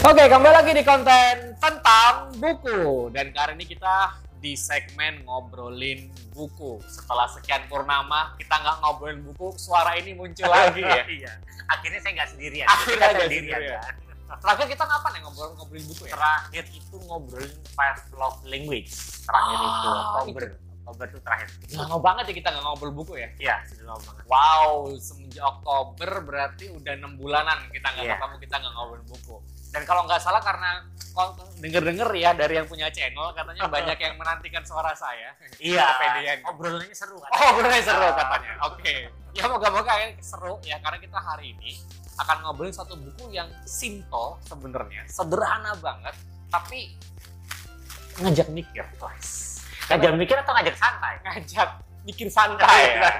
Oke, kembali lagi di konten tentang buku dan kali ini kita di segmen ngobrolin buku. Setelah sekian purnama kita nggak ngobrolin buku, suara ini muncul lagi ya. iya. Akhirnya saya nggak sendirian. Akhirnya nggak sendirian, sendirian. kan. Terakhir kita ngapain ya ngobrol ngobrolin buku ya? Terakhir itu ngobrolin five love language. Terakhir Ah, itu Oktober. Oktober itu terakhir. Lama banget ya kita nggak ngobrol buku ya. Iya, sudah lama banget. Wow, semenjak Oktober berarti udah enam bulanan kita nggak Iya. ketemu, kita nggak ngobrol buku. Dan kalau nggak salah karena denger-denger ya dari yang punya channel katanya banyak yang menantikan suara saya. Iya. Kepedean. Obrolannya seru kan. Oh, bener seru katanya. Oke. Ya moga-moga ya seru ya karena kita hari ini akan ngobrolin satu buku yang simple sebenarnya, sederhana banget, tapi ngajak mikir, guys. Ngajak mikir atau ngajak santai? Ngajak mikir santai ya.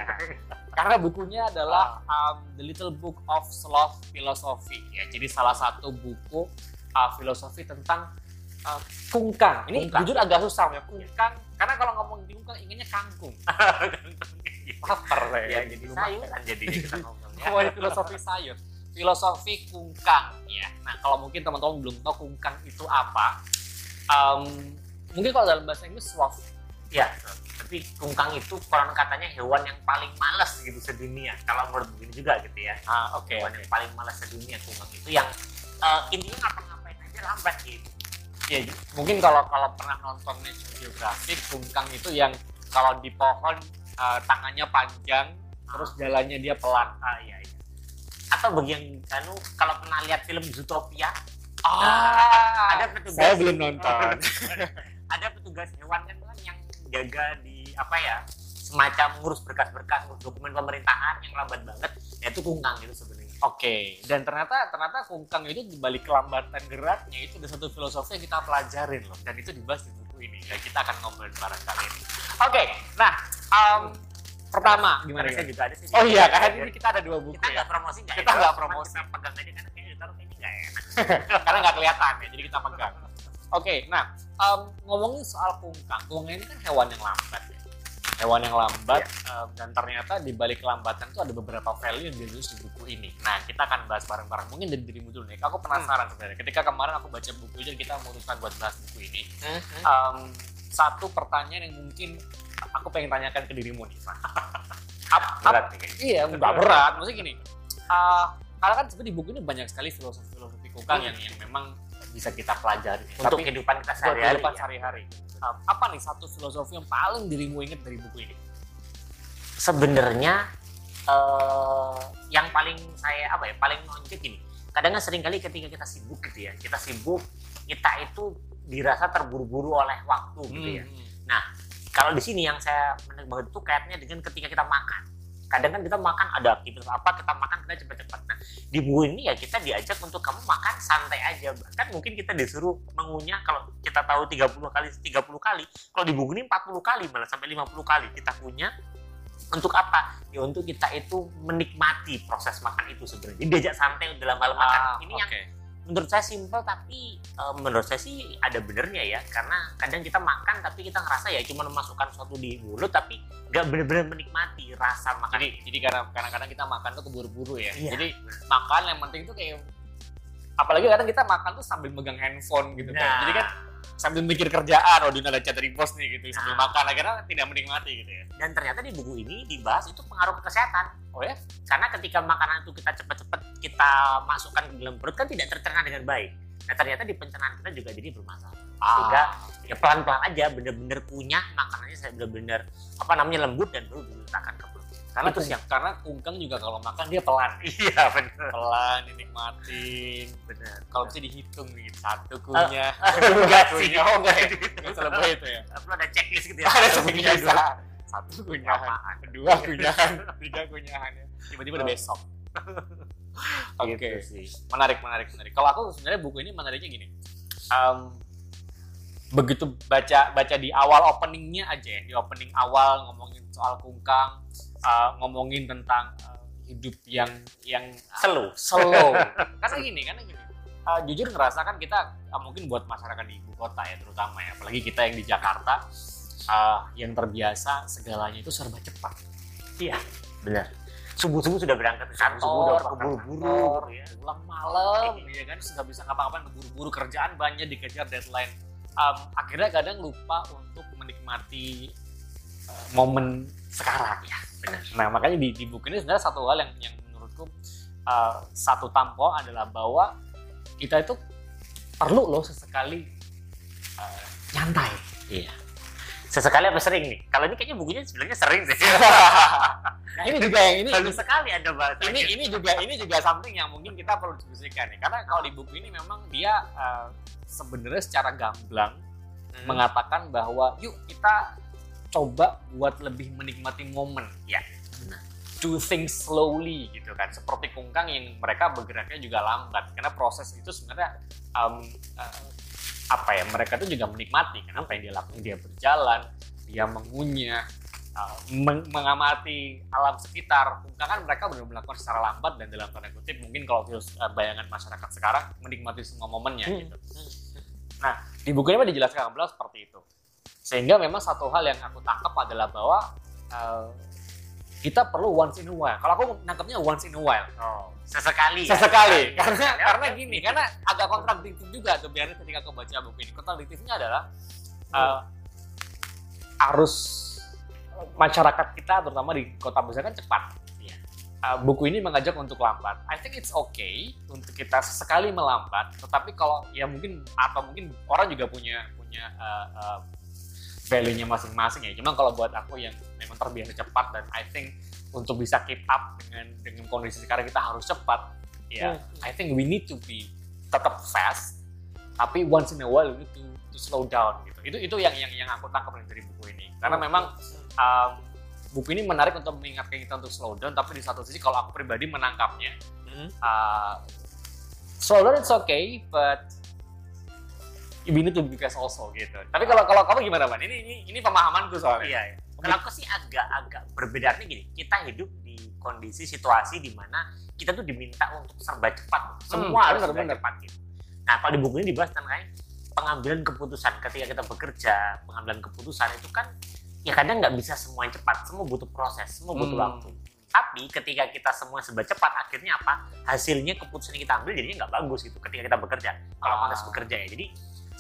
Karena bukunya adalah um, The Little Book of Sloth Philosophy ya. Jadi salah satu buku uh, filosofi tentang uh, kungkang. Ini Kungkang. jujur agak susah ya kungkang. Karena kalau ngomong kungkang inginnya kangkung. Lapar saya. ya, jadi sayuran jadi kita ngomongnya. Ngomongin filosofi sayur. Filosofi kungkang ya. Nah kalau mungkin teman-teman belum tahu kungkang itu apa, um, mungkin kalau dalam bahasa Inggris sloth. Iya, tapi kungkang itu konon katanya hewan yang paling malas gitu sedunia. Kalau menurut begini juga gitu ya. Ah oke. Hewan yang paling malas sedunia kungkang itu yang eh, intinya ngapa-ngapain aja lambat gitu. Ya, mungkin kalau kalau pernah nonton National Geographic, kungkang itu yang kalau di pohon uh, tangannya panjang, terus jalannya dia pelan. Ah iya iya. Atau bagi yang anu kalau pernah lihat film Zootopia, Ah, ada petugas saya belum nonton. ada petugas hewan kan yang jaga di apa ya semacam ngurus berkas-berkas ngurus dokumen pemerintahan yang lambat banget ya itu kungkang itu sebenarnya Oke, dan ternyata ternyata kungkang itu di balik kelambatan geraknya itu ada satu filosofi yang kita pelajarin loh, dan itu dibahas di buku ini. Ya kita akan ngobrolin bareng kali ini. Oke, nah um, pertama gimana? Gimana? juga ada sih Oh iya kan ini kita ada dua buku kita ya. promosi nggak Kita ya? nggak promosi. kita pegang aja karena kayaknya ditaruh kayaknya nggak enak karena nggak kelihatan ya, jadi kita pegang. Oke, nah em, ngomongin soal kungkang, kungkang ini kan hewan yang lambat ya. Hewan yang lambat em, dan ternyata di balik kelambatan itu ada beberapa value yang ditulis di buku ini. Nah, kita akan bahas bareng-bareng. Mungkin dari dirimu dulu nih. Aku penasaran sebenarnya. Ketika kemarin aku baca buku ini dan kita memutuskan buat bahas buku ini, em, satu pertanyaan yang mungkin aku pengen tanyakan ke dirimu nih. Ap- berat nih Iya, nggak berat. Maksudnya gini, uh, karena kan sebenarnya di buku ini banyak sekali filosofi-filosofi kungkang Hmm. yang, yang memang bisa kita pelajari. untuk Tapi kehidupan kita sehari-hari kehidupan ya. sehari-hari. Apa nih satu filosofi yang paling dirimu ingat dari buku ini? sebenarnya eh yang paling saya apa ya paling nonjek gini kadang kan sering kali ketika kita sibuk gitu ya kita sibuk kita itu dirasa terburu-buru oleh waktu gitu ya Hmm. kalau di sini yang saya menarik banget itu kaitannya dengan ketika kita makan kadang kan kita makan ada aktivitas apa kita makan kita cepat-cepat nah di buku ini ya kita diajak untuk kamu makan santai aja bahkan mungkin kita disuruh mengunyah kalau kita tahu 30 kali 30 kali kalau di buku ini 40 kali malah sampai 50 kali kita punya untuk apa? Ya untuk kita itu menikmati proses makan itu sebenarnya. Jadi diajak santai dalam hal makan. Ah, Ini yang oke. Menurut saya simpel tapi eh, menurut saya sih ada benernya ya karena kadang kita makan tapi kita ngerasa ya cuma memasukkan sesuatu di mulut tapi nggak bener-bener menikmati rasa makan Jadi, jadi karena kadang-kadang kita makan tuh keburu-buru ya. Iya. Jadi makan yang penting tuh kayak apalagi kadang kita makan tuh sambil megang handphone gitu kan. Nah. Jadi kan sambil mikir kerjaan, oh Dina ada chat dari bos nih gitu sambil Nah. makan akhirnya tidak menikmati gitu ya. dan ternyata di buku ini dibahas itu pengaruh ke kesehatan Oh ya? karena ketika makanan itu kita cepat-cepat kita masukkan ke dalam perut kan tidak tercerna dengan baik nah ternyata di pencernaan kita juga jadi bermasalah sehingga ya pelan-pelan aja bener-bener punya makanannya saya bener-bener apa namanya lembut dan baru diletakkan ke perut karena itu tuh sih yang karena kungkang juga kalau makan dia pelan. Iya bener. Pelan dinikmatin. Bener kalau bisa dihitung gitu satu kunyah enggak sih. Kunyah oh enggak ya nggak salah lebih itu ya? Perlu ada checklist gitu ya. Ada Satu kunyah dua. satu kunyahan kedua kunyahan. Tiga kunyahan ya. Tiba-tiba udah besok. Oke. Gitu sih. Menarik menarik menarik. Kalau aku sebenarnya buku ini menariknya gini. Em, begitu baca baca di awal openingnya aja ya. Di opening awal ngomongin soal kungkang uh, ngomongin tentang uh, hidup yang yang slow. slow. Karena gini karena gini. Uh, jujur ngerasa kan kita uh, mungkin buat masyarakat di ibu kota ya terutama ya apalagi kita yang di Jakarta uh, yang terbiasa segalanya itu serba cepat. Iya. Benar. Subuh-subuh sudah berangkat ke kantor, Subuh udah berangkat keburu-buru gitu ya. pulang malam ya kan? Sudah bisa ngapa-ngapain keburu-buru kerjaan banyak dikejar deadline. Um, akhirnya kadang lupa untuk menikmati uh, momen sekarang ya Benar. nah makanya di, di buku ini sebenarnya satu hal yang yang menurutku uh, satu tampo adalah bahwa kita itu perlu loh sesekali uh, nyantai Iya. Sesekali apa sering nih? Kalau ini kayaknya bukunya sebenarnya sering sih. nah ini juga yang ini Baru sekali ada bahasa. ini ini juga ini juga something yang mungkin kita perlu diskusikan ya karena kalau di buku ini memang dia uh, sebenarnya secara gamblang Hmm. mengatakan bahwa yuk kita coba buat lebih menikmati momen Ya, benar. do things slowly gitu kan seperti kungkang yang mereka bergeraknya juga lambat karena proses itu sebenarnya um, uh, apa ya mereka tuh juga menikmati kan apa yang dia lakukan dia berjalan dia mengunyah uh, meng- mengamati alam sekitar kungkang kan mereka benar melakukan secara lambat dan dalam tanda kutip mungkin kalau virus uh, bayangan masyarakat sekarang menikmati semua momennya Hmm. gitu Nah, di buku ini memang dijelaskan gamblang seperti itu. Sehingga memang satu hal yang aku tangkap adalah bahwa uh, kita perlu once in a while. Kalau aku nangkapnya once in a while. Oh, sesekali. ya? Sesekali. Ya, karena ya, karena ya. gini, karena agak kontradiktif juga tuh biar ketika aku baca buku ini. Kontradiktifnya adalah uh, arus masyarakat kita terutama di kota besar kan cepat. Uh, buku ini mengajak untuk lambat. I think it's okay untuk kita sesekali melambat, tetapi kalau ya mungkin atau mungkin orang juga punya punya uh, uh, value-nya masing-masing ya. Cuma kalau buat aku yang memang terbiasa cepat dan I think untuk bisa keep up dengan dengan kondisi sekarang kita harus cepat. Ya, Hmm. I think we need to be tetap fast, tapi once in a while we need to, to slow down gitu. Itu itu yang yang yang aku tangkap dari buku ini. Karena memang um, buku ini menarik untuk mengingatkan kita untuk slow down, tapi di satu sisi kalau aku pribadi menangkapnya, Hmm. uh, slow down it's okay, but we need to be fast also gitu. Tapi kalau kalau kamu gimana man? Ini ini, ini pemahamanku soalnya. Iya, iya. Kalau aku sih agak-agak berbeda Artinya gini, kita hidup di kondisi situasi di mana kita tuh diminta untuk serba cepat. Semua Hmm, harus serba cepat gitu. Nah, kalau di buku ini dibahas tentang pengambilan keputusan ketika kita bekerja, pengambilan keputusan itu kan ya kadang nggak bisa semuanya cepat, semua butuh proses, semua butuh Hmm. waktu. Tapi ketika kita semua serba cepat, akhirnya apa? Hasilnya keputusan yang kita ambil jadinya nggak bagus gitu ketika kita bekerja. Kalau Ah. konteks bekerja ya. Jadi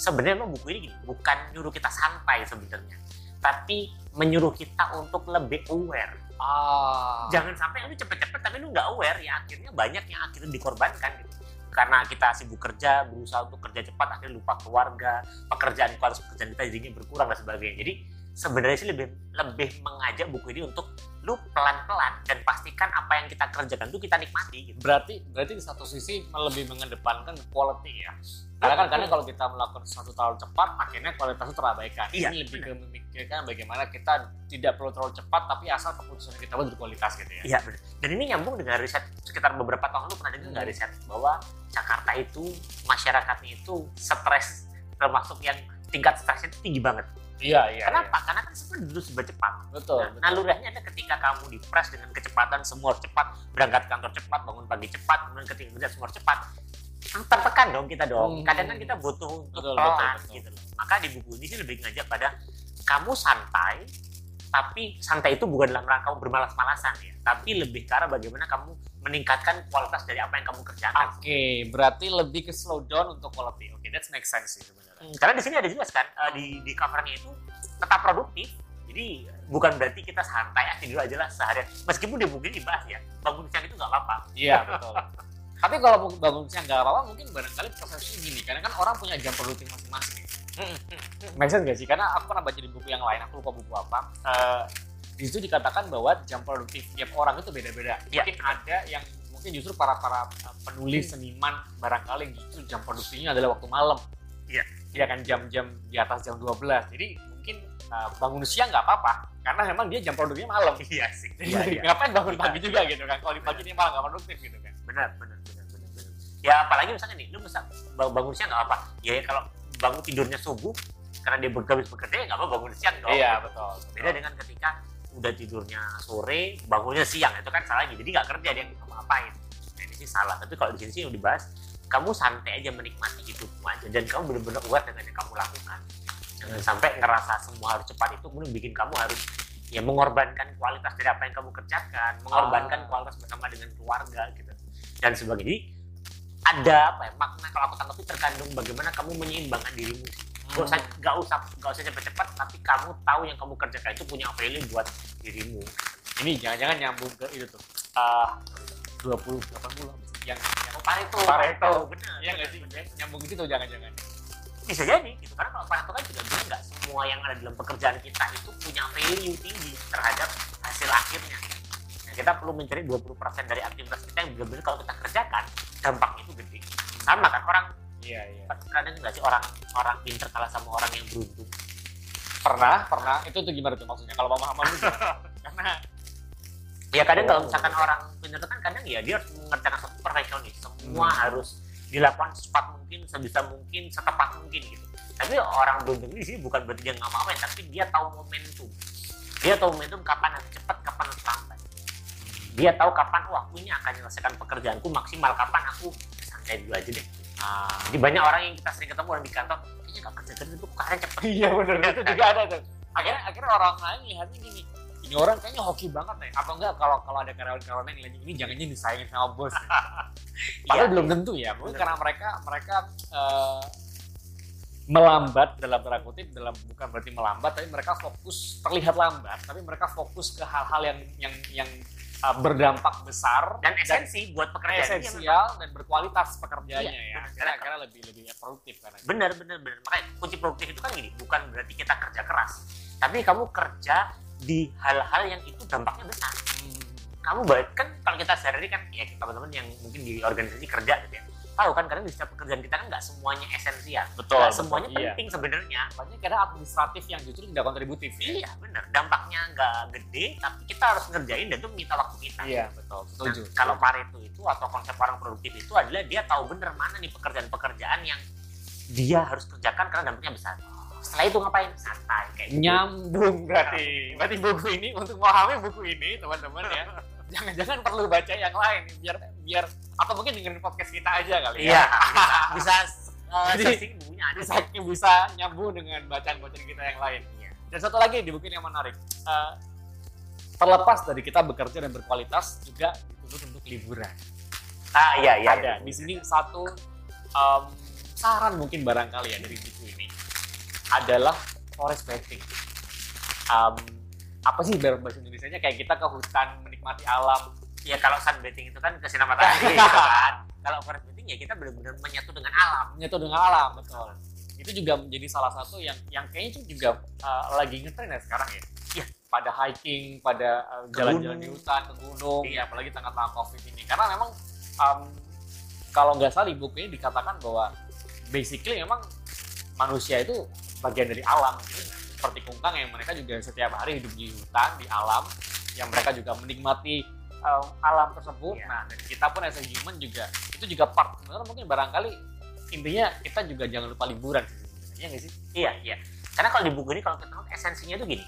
sebenarnya memang buku ini gini, bukan nyuruh kita santai sebenarnya, tapi menyuruh kita untuk lebih aware. Ah. Jangan sampai lu cepet-cepet tapi lu nggak aware ya akhirnya banyak yang akhirnya dikorbankan gitu. Karena kita sibuk kerja, berusaha untuk kerja cepat, akhirnya lupa keluarga, pekerjaan kualitas pekerjaan kita jadinya berkurang dan sebagainya. Jadi sebenarnya sih lebih lebih mengajak buku ini untuk lu pelan-pelan dan pastikan apa yang kita kerjakan itu kita nikmati gitu. berarti berarti di satu sisi lebih mengedepankan quality ya karena kan karena kalau kita melakukan sesuatu terlalu cepat akhirnya kualitasnya terabaikan Iya, ini lebih ke memikirkan bagaimana kita tidak perlu terlalu cepat tapi asal keputusan kita berkualitas gitu ya Iya benar. Dan ini nyambung dengan riset sekitar beberapa tahun lalu pernah dengar nggak Hmm. riset bahwa Jakarta itu masyarakatnya itu stres termasuk yang tingkat stresnya itu tinggi banget. iya iya Kenapa? Karena kan semua dulu serba cepat. iya. betul, Nah, betul. naluriahnya ada ketika kamu dipres dengan kecepatan semua cepat, berangkat kantor cepat, bangun pagi cepat, kemudian ketika kerja semua cepat. Kan tertekan dong kita dong. Hmm. Kadang kan kita butuh untuk Betul, pelan betul, betul. gitu loh. Maka di buku ini sih lebih ngajak pada kamu santai, tapi santai itu bukan dalam rangka kamu bermalas-malasan ya, tapi lebih ke arah bagaimana kamu meningkatkan kualitas dari apa yang kamu kerjakan. oke berarti lebih ke slow down untuk quality oke that's make sense sih sebenarnya Hmm, Karena di sini ada jelas kan eh, di di covernya itu tetap produktif. Jadi bukan berarti kita santai aja dulu aja lah seharian. Meskipun di buku ini dibahas ya, bangun siang itu nggak apa-apa. iya betul tapi kalau bangun siang nggak apa-apa mungkin barangkali prosesnya gini karena kan orang punya jam produktif masing-masing ya. Make sense gak sih? Karena aku pernah baca di buku yang lain, aku lupa buku apa. Eh, di situ dikatakan bahwa jam produktif tiap orang itu beda-beda. Iya. Mungkin ada yang mungkin justru para para uh, penulis seniman barangkali justru jam produktifnya adalah waktu malam. Iya. Iya kan jam-jam di atas jam 12. Jadi mungkin uh, bangun siang nggak apa-apa karena memang dia jam produktifnya malam. Iya sih. Jadi Iya, iya. ngapain bangun pagi juga gitu kan? Kalau di pagi dia malah nggak produktif gitu kan. Benar, benar. Ya apalagi misalnya nih, lu bisa bang- bangun siang nggak apa? Ya, ya kalau bangun tidurnya subuh karena dia bergabis bekerja ya nggak apa bangun siang dong. Iya betul. Beda dengan ketika udah tidurnya sore, bangunnya siang itu kan salahnya. Jadi nggak kerja dia nggak ngapain. Nah, ini sih salah. Tapi kalau di sini sih yang dibahas, kamu santai aja menikmati hidupmu aja dan kamu benar-benar aware dengan yang kamu lakukan. Jangan sampai ngerasa semua harus cepat itu kemudian bikin kamu harus ya mengorbankan kualitas dari apa yang kamu kerjakan, mengorbankan Ah. kualitas bersama dengan keluarga gitu dan sebagainya. Ada apa ya makna kalau aku tanggapi terkandung bagaimana kamu menyeimbangkan dirimu. sih. Gak usah gak usah gak usah cepet-cepet, tapi kamu tahu yang kamu kerjakan itu punya value buat dirimu. ini jangan-jangan nyambung ke itu tuh Ah, 20 80 yang yang Oh, Pareto, Pareto. benar. Iya nggak sih? Nyambung itu tuh jangan-jangan. Bisa jadi gitu karena kalau Pareto kan juga bilang nggak semua yang ada dalam pekerjaan kita itu punya value tinggi terhadap hasil akhirnya. Nah, kita perlu mencari 20% dari aktivitas kita yang benar-benar kalau kita kerjakan dampaknya itu gede. Sama kan orang Iya, iya. kadang nggak sih orang orang pinter kalah sama orang yang beruntung. Pernah, pernah. Itu tuh gimana tuh maksudnya? Kalau lu gimana? Karena Ya kadang kalau Oh. misalkan orang pinter itu kan kadang ya dia harus mengerjakan satu perfeksionis. Semua Hmm. harus dilakukan secepat mungkin, sebisa mungkin, setepat mungkin gitu. Tapi orang beruntung ini sih bukan berarti dia nggak mau tapi dia tahu momentum. Dia tahu momentum kapan harus cepat, kapan harus lambat. Dia tahu kapan, wah aku ini akan menyelesaikan pekerjaanku maksimal, kapan aku santai dulu aja deh. ah, Jadi banyak orang yang kita sering ketemu orang di kantor, kayaknya nggak kerja kerja itu karena cepet. iya benar itu juga ada tuh. Akhirnya akhirnya orang lain lihatnya gini. Ini orang kayaknya hoki banget nih. Atau enggak kalau kalau ada karyawan-karyawan yang ngeliatnya ini jangan jangan disayangin sama bos. Padahal Iya. belum tentu ya. Mungkin karena mereka mereka eh, melambat dalam tanda kutip dalam bukan berarti melambat tapi mereka fokus terlihat lambat tapi mereka fokus ke hal-hal yang yang yang uh, berdampak besar Dan esensi buat pekerjaan. esensial dan berkualitas pekerjaannya Iya, ya. Karena karena lebih lebih produktif kan. benar benar benar. Makanya kunci produktif itu kan gini bukan berarti kita kerja keras tapi kamu kerja di hal-hal yang itu dampaknya besar. Kamu baik kan kalau kita sehari kan ya teman-teman yang mungkin di organisasi kerja gitu ya tahu kan karena di setiap pekerjaan kita kan nggak semuanya esensial Betul, betul, semuanya iya. penting sebenarnya Banyak kadang administratif yang justru tidak kontributif ya. iya benar dampaknya nggak gede tapi kita harus ngerjain dan itu minta waktu kita Iya, betul. Nah, Setuju. kalau Pareto itu atau konsep orang produktif itu adalah dia tahu bener mana nih pekerjaan-pekerjaan yang dia harus kerjakan karena dampaknya besar. Setelah itu ngapain? Santai kayak gitu. nyambung berarti. Berarti buku ini untuk memahami buku ini teman-teman ya. Jangan-jangan perlu baca yang lain biar biar atau mungkin dengerin podcast kita aja kali Iya, ya. bisa, bisa uh, Jadi, bukunya ada. bisa bisa nyambung dengan bacaan-bacaan kita yang lain. Iya. Dan satu lagi di buku yang menarik. Eh, terlepas dari kita bekerja dan berkualitas juga dituntut untuk liburan. Ah iya iya. ada di sini satu em, saran mungkin barangkali ya dari buku ini adalah forest bathing. Em, apa sih bahasa Indonesia-nya kayak kita ke hutan menikmati alam. Ya kalau sunbathing itu kan ke sinar matahari gitu kan. Kalau forest bathing ya kita benar-benar menyatu dengan alam. menyatu dengan alam betul itu juga menjadi salah satu yang yang kayaknya itu juga uh, lagi ngetren ya sekarang ya Iya. pada hiking pada uh, Ke jalan-jalan di gunung. hutan ke gunung Iya. ya apalagi tengah-tengah covid ini karena memang um, kalau nggak salah di buku ini dikatakan bahwa basically memang manusia itu bagian dari alam gitu. seperti kungkang yang mereka juga setiap hari hidup di hutan di alam yang mereka juga menikmati um, alam tersebut Iya. nah dan kita pun as a human juga itu juga part sebenarnya mungkin barangkali intinya kita juga jangan lupa liburan. Iya nggak sih Iya iya. Karena kalau di buku ini kalau kita lihat esensinya itu gini.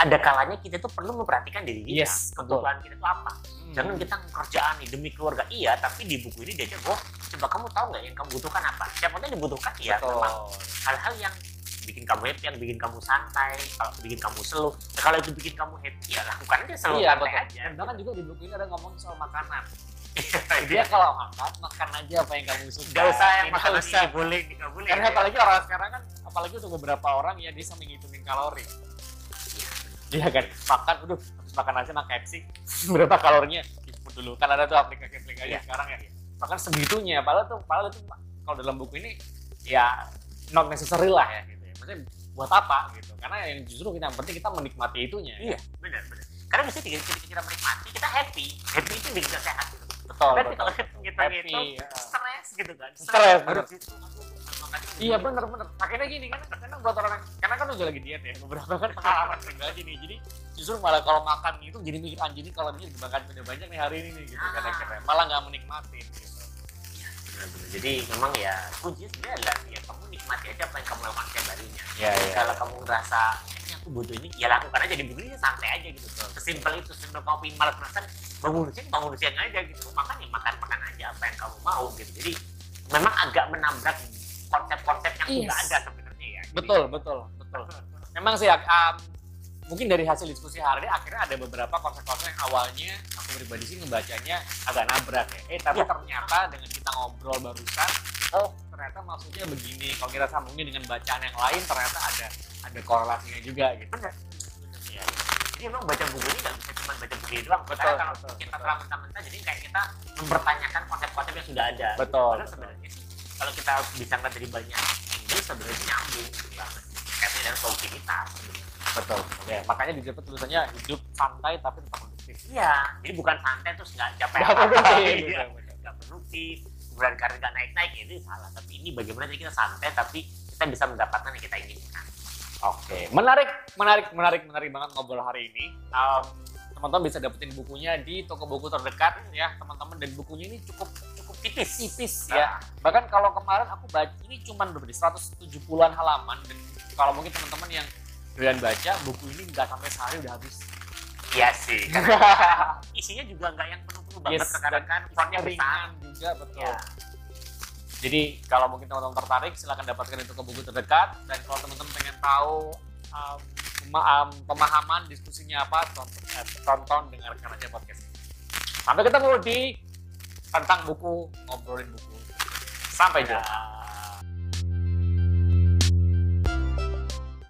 Ada kalanya kita tuh perlu memperhatikan diri kita. Yes. Kebutuhan kita itu apa. Jangan kita kerjaan nih demi keluarga. Iya, tapi di buku ini diajak bahwa coba kamu tahu nggak yang kamu butuhkan apa? Siapa tahu yang dibutuhkan ya betul memang hal-hal yang bikin kamu happy, yang bikin kamu santai, kalau bikin kamu slow. Nah, kalau itu bikin kamu happy, ya lakukan aja slow iya betul aja. dan bahkan juga di buku ini ada ngomong soal makanan Dia dia kalau makan makan aja apa yang kamu suka nggak usah yang makan usah. boleh, nggak boleh. karena ya. apalagi orang sekarang kan apalagi untuk beberapa orang ya dia sampai ngitungin kalori Iya kan, makan, udah habis makan nasi makan KFC, berapa kalorinya? Input dulu, kan ada tuh aplikasi-aplikasi Iya. sekarang ya. Makan segitunya, padahal tuh, padahal itu kalau dalam buku ini ya not necessary lah ya gitu ya. Maksudnya buat apa gitu? Karena yang justru kita yang penting kita menikmati itunya. Iya, benar benar. Karena bisa ketika kita menikmati, kita happy. Happy itu bikin kita sehat. Gitu. Betul, Tapi betul. kalau kita Happy, gitu, ya. stres gitu kan. Stres, baru bener. ini. Iya bener-bener. Akhirnya gini kan, karena buat orang karena kan udah lagi diet ya, beberapa kan pengalaman pribadi nih. Jadi justru malah kalau makan itu jadi mikir anjing ini kalau dia makan banyak nih hari ini nih gitu kan akhirnya malah nggak menikmatin gitu. Benar-benar. Jadi memang ya kuncinya sebenarnya adalah ya kamu nikmati aja apa yang kamu lakukan setiap harinya. Iya Kalau kamu ngerasa ini aku butuh ini, ya lakukan aja di begini santai aja gitu. Sesimpel itu, sesimpel kamu pengen malas kerasan, bangun siang, bangun siang aja gitu. Makan ya makan makan aja apa yang kamu mau gitu. Jadi memang agak menabrak konsep-konsep yang Yes. sudah ada sebenarnya ya. Jadi, Betul betul betul. Memang sih um, mungkin dari hasil diskusi hari ini akhirnya ada beberapa konsep-konsep yang awalnya aku pribadi sih ngebacanya agak nabrak ya. Eh tapi Iya. ternyata dengan kita ngobrol barusan, oh ternyata maksudnya begini. Kalau kita sambungin dengan bacaan yang lain ternyata ada ada korelasinya juga gitu. benar Iya, iya. jadi emang baca buku ini nggak bisa cuma baca buku ini doang Betul, Karena kalau betul, kita terang mentah-mentah jadi kayak kita mempertanyakan konsep-konsep yang sudah ada Betul, Padahal sebenarnya sih kalau kita bisa ngeliat dari banyak angle sebenarnya nyambung gitu banget kaitannya dengan sebenarnya. Betul. Ya, makanya di situ tulisannya hidup santai tapi tetap produktif. iya jadi bukan santai terus nggak capek Nggak produktif, Iya. nggak produktif kemudian karir nggak naik-naik itu salah tapi ini bagaimana jadi kita santai tapi kita bisa mendapatkan yang kita inginkan Oke, menarik, menarik, menarik, menarik banget ngobrol hari ini. Um, teman-teman bisa dapetin bukunya di toko buku terdekat ya teman-teman dan bukunya ini cukup cukup tipis tipis Nah, ya. Bahkan kalau kemarin aku baca ini cuma berapa 170-an halaman dan kalau mungkin teman-teman yang doyan baca buku ini nggak sampai sehari udah habis. iya sih karena isinya juga nggak yang penuh-penuh banget Yes, terkadang kan fontnya besar ringan juga betul. ya Jadi kalau mungkin teman-teman tertarik silahkan dapatkan itu ke buku terdekat dan kalau teman-teman pengen tahu um, um, pemahaman diskusinya apa tonton, eh, tonton dengarkan aja podcast ini. Sampai ketemu di tentang buku ngobrolin buku. Sampai jumpa. Dadah.